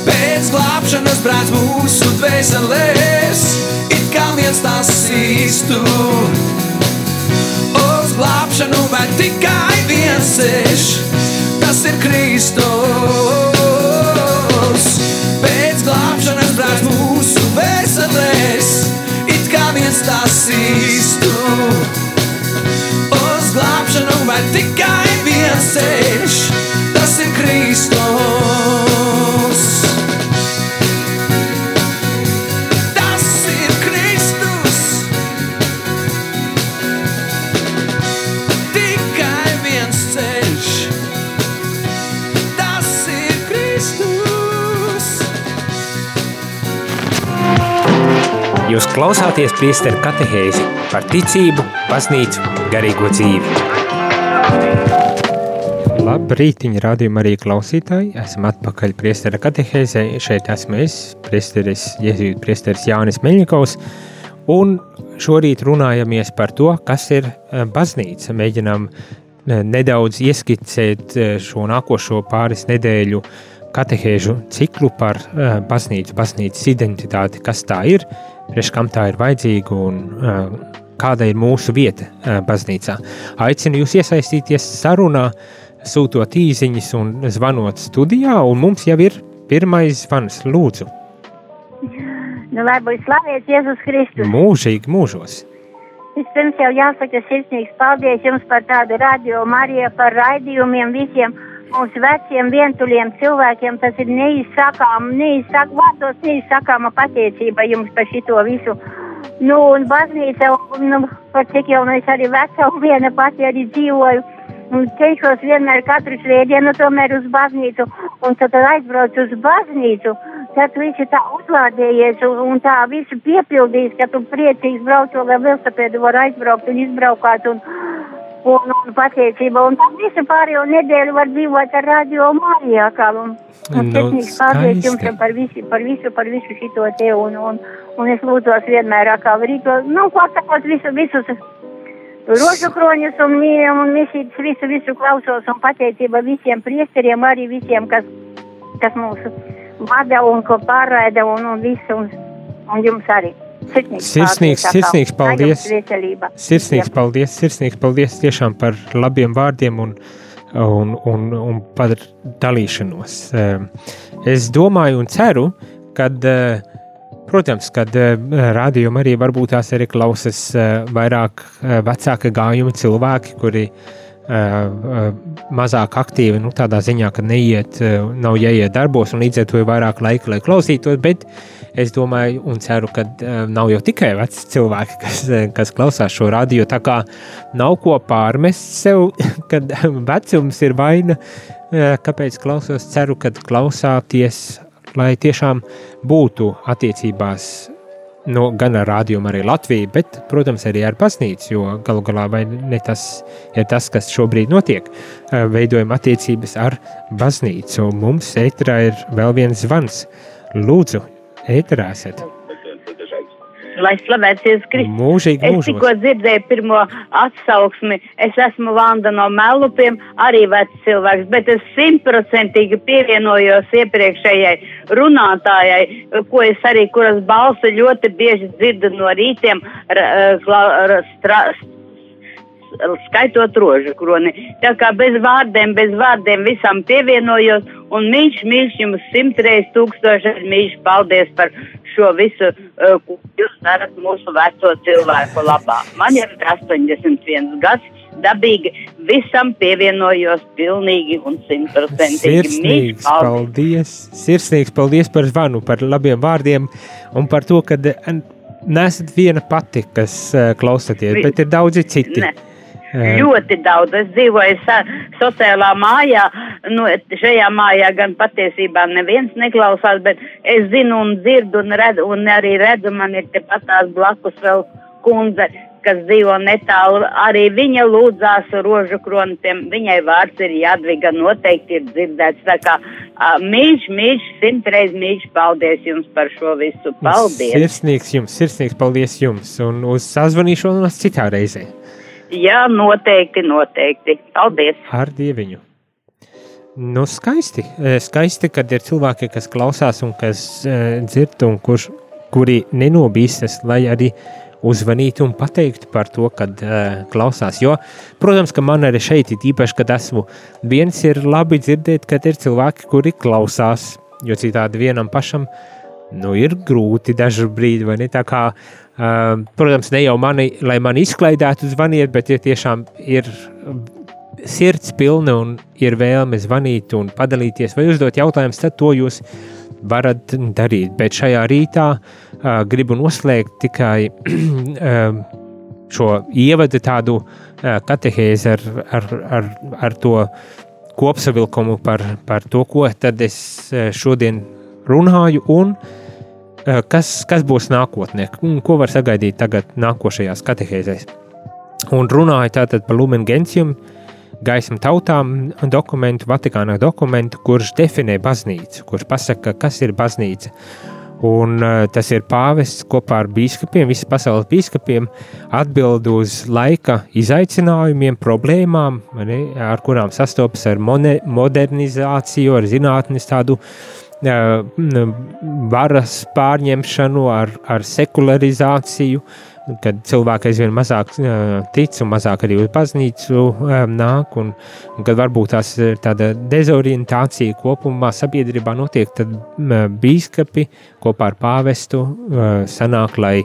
Pēc glābšanas brāts mūsu dvēselēs, it kā viens tas īstu. Uz glābšanu vai tikai viens ceļš, tas ir Kristus. Tas īstu. Uz glābšanu vai tikai viens ceļš, tas ir Kristus. Jūs klausāties priesteru katehēzi par ticību, baznīcu, garīgo dzīvi. Labrītiņ, rādījumā arī klausītāji. Esam atpakaļ priestera katehēzē. Šeit esmu es, priesteris, jēzīt priesteris Jānis Meļņikovs. Un šorīt runājamies par to, kas ir eh, baznīca. Mēģinām eh, nedaudz ieskicēt eh, šo nākošo pāris nedēļu katehēžu ciklu par baznīcu, baznīcas identitāti, kas tā ir, priekš kam tā ir vajadzīga un uh, kāda ir mūsu vieta uh, baznīcā. Aicinu jūs iesaistīties sarunā, sūtot īsiņas un zvanot studijā, un mums jau ir pirmais zvans. Lūdzu, Nu, lai būtu slavēts Jēzus Kristus. mūžīgi mūžos. Vispirms jau jāsaka sirsnīgs paldies jums par tādu radio, Marija, par raidījumiem visiem. Mums veciem vientuļiem cilvēkiem tas ir neizsakām, neizsak, vārdos neizsakāma pateicība jums par šito visu. Nu, un baznīca, nu, par cik jau es arī veca un viena pati arī dzīvoju. Un cenšos vienmēr katru svētdienu tomēr uz baznīcu, un tad aizbraucu uz baznīcu, tad tu esi tā uzlādējies un, un tā visu piepildījis, ka tu priecīgs brauc, lai velosipēdu var aizbraukt un izbraukāt un, un, un pateicība. Un tad visu pārējo nedēļu var dzīvot ar radio Marijā, kā un, un Nu, sirsnīgs paldies jums par visu, par visu, par visu šito te un, un, un es lūdzos vienmēr, kā rīko, nu, ko sakot, visu, visus rožu kroņus un mīļiem un misītes, visu, visu klausos un pateicība visiem priesteriem, arī visiem, kas, kas mūs vada un ko pārraida un, un visu, un, un jums arī. Sirsnīgs, Sirsnīgs- paldies, sirsnīgs paldies. Sirsnīgs paldies, sirsnīgs paldies tiešām par labiem vārdiem un, un, un, un par dalīšanos. Es domāju un ceru, ka, protams, kad rādījuma arī varbūt tās arī klausās eh, vairāk vecāka gājuma cilvēki, kuri mazāk aktīvi, nu, tādā ziņā, ka neiet, nav jāiet darbos, un līdz ar to ir vairāk laika, lai klausītos. Bet es domāju, un ceru, ka uh, nav jau tikai veci cilvēki, (laughs) kas, eh, kas klausās šo radio. Tā kā nav ko pārmest sev, (laughs) kad (laughs) vecums ir vaina. eh, Kāpēc klausos? Ceru, ka klausāties, lai tiešām būtu attiecībās nu, gan ar rādījumu, arī Latviju, bet, protams, arī ar baznīcu, jo galu galā ne tas ir tas, kas šobrīd notiek. Eh, Veidojam attiecības ar baznīcu. Mums ēterā ir vēl viens zvans. Lūdzu, ēterā esat. Lai slavēts Jēzus Kristus. Mūžīgi, Es tikko mūžīgi. dzirdēju pirmo atsauksmi. Es esmu Vanda no Melupiem, arī vecs cilvēks, bet es simtprocentīgi pievienojos iepriekšējai runātājai, ko es arī, kuras balsi ļoti bieži dzirdu no rītiem, ra, kla- ra, stra, skaitot rožu kroni. Tā kā bez vārdiem, bez vārdiem visam pievienojos, un mīļš, mīļš jums simtreiz tūkstoši mīļš paldies par šo visu, uh, ko jūs darat mūsu veco cilvēku labā. Man ir 81 gads, dabīgi visam pievienojos pilnīgi un simtprocentīgi. Sirsnīgs paldies! paldies. Sirsnīgs paldies par zvanu, par labiem vārdiem un par to, ka nesat viena pati, kas eh, klausāties, bet ir daudzi citi. Ne. Ļoti daudz. Es dzīvoju sociālā mājā. Nu, šajā mājā gan patiesībā neviens neklausās, bet es zinu un dzirdu un, redzu, un arī redzu, man ir tepat tās blakus vēl kundze, kas dzīvo netālu. Arī viņa lūdzās rožu krontiem. Viņai vārds ir Jadviga, noteikti ir dzirdēts. Tā kā mīļš, mīļš, simtreiz mīļš, paldies jums par šo visu. Paldies! Sirsnīgs jums, sirsnīgs paldies jums un uz sazvanīšanos citā reizē Jā, noteikti, noteikti. Paldies! ar dieviņu. Nu, skaisti. Eh, Skaisti, kad ir cilvēki, kas klausās un kas uh, dzird, un kurš, kuri nenobīstas, lai arī uzvanītu un pateiktu par to, kad uh, klausās. Jo, protams, ka man arī šeit ir īpaši, kad esmu viens, ir labi dzirdēt, kad ir cilvēki, kuri klausās, jo citādi vienam pašam nu, ir grūti dažu brīdi, kā, uh, protams, ne jau mani, lai mani izklaidētu, zvaniet, bet ja tiešām ir sirds pilna un ir vēlme zvanīt un padalīties vai uzdot jautājumus, tad to jūs varat darīt. Bet šajā rītā uh, gribu noslēgt tikai (clears throat) uh, šo ievadu tādu uh, katehēzi ar, ar, ar, ar to kopsavilkumu par, par to, ko es šodien runāju un uh, kas, kas būs nākotnē, ko var sagaidīt tagad nākošajās katehēzēs. Un runāju tātad par Lumen Gentium, gaismu tautām dokumentu, Vatikāna dokumentu, kurš definē baznīcu, kurš pasaka, kas ir baznīca. Un uh, tas ir pāvests kopā ar biskupiem, visas pasaules biskupiem, atbild uz laika izaicinājumiem, problēmām, ne, ar kurām sastopas ar modernizāciju, ar zinātnes tādu uh, varas pārņemšanu, ar, ar sekularizāciju, kad cilvēki aizvien mazāk uh, tic un mazāk arī uz baznīcu nāk, un, un kad varbūt tās ir tāda dezorientācija kopumā sabiedrībā notiek, tad bīskapi kopā ar pāvestu uh, sanāk, lai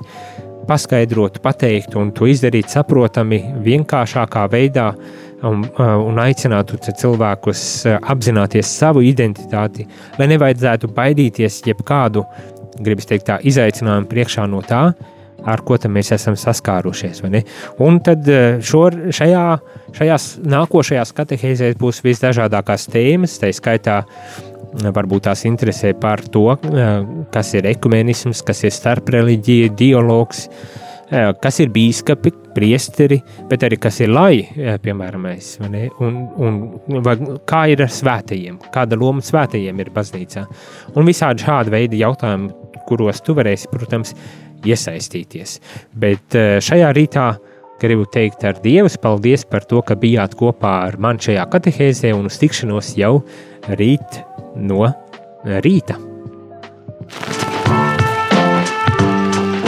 paskaidrotu, pateiktu un to izdarīt saprotami, vienkāršākā veidā un, un aicinātu cilvēkus apzināties savu identitāti, lai nevajadzētu baidīties jebkādu, gribas teikt, tā izaicinājumu priekšā no tā, ar ko mēs esam saskārušies. Un tad šo, šajā, šajās nākošajās katehēzēs būs visdažādākās tēmas, tā skaitā varbūt tās interesē par to, kas ir ekumenisms, kas ir starpreļģija, dialogs, kas ir bīskapi, priesteri, bet arī kas ir lai, piemēram, mēs, un, un vai, kā ir ar svētajiem, kāda loma svētajiem ir baznīcā. Un visādi šādi veidi jautājumi, kuros tu varēsi, protams, iesaistīties. Bet šajā rītā gribu teikt ar Dievu paldies par to, ka bijāt kopā ar mani šajā katehēzē un uz tikšanos jau rīt no rīta.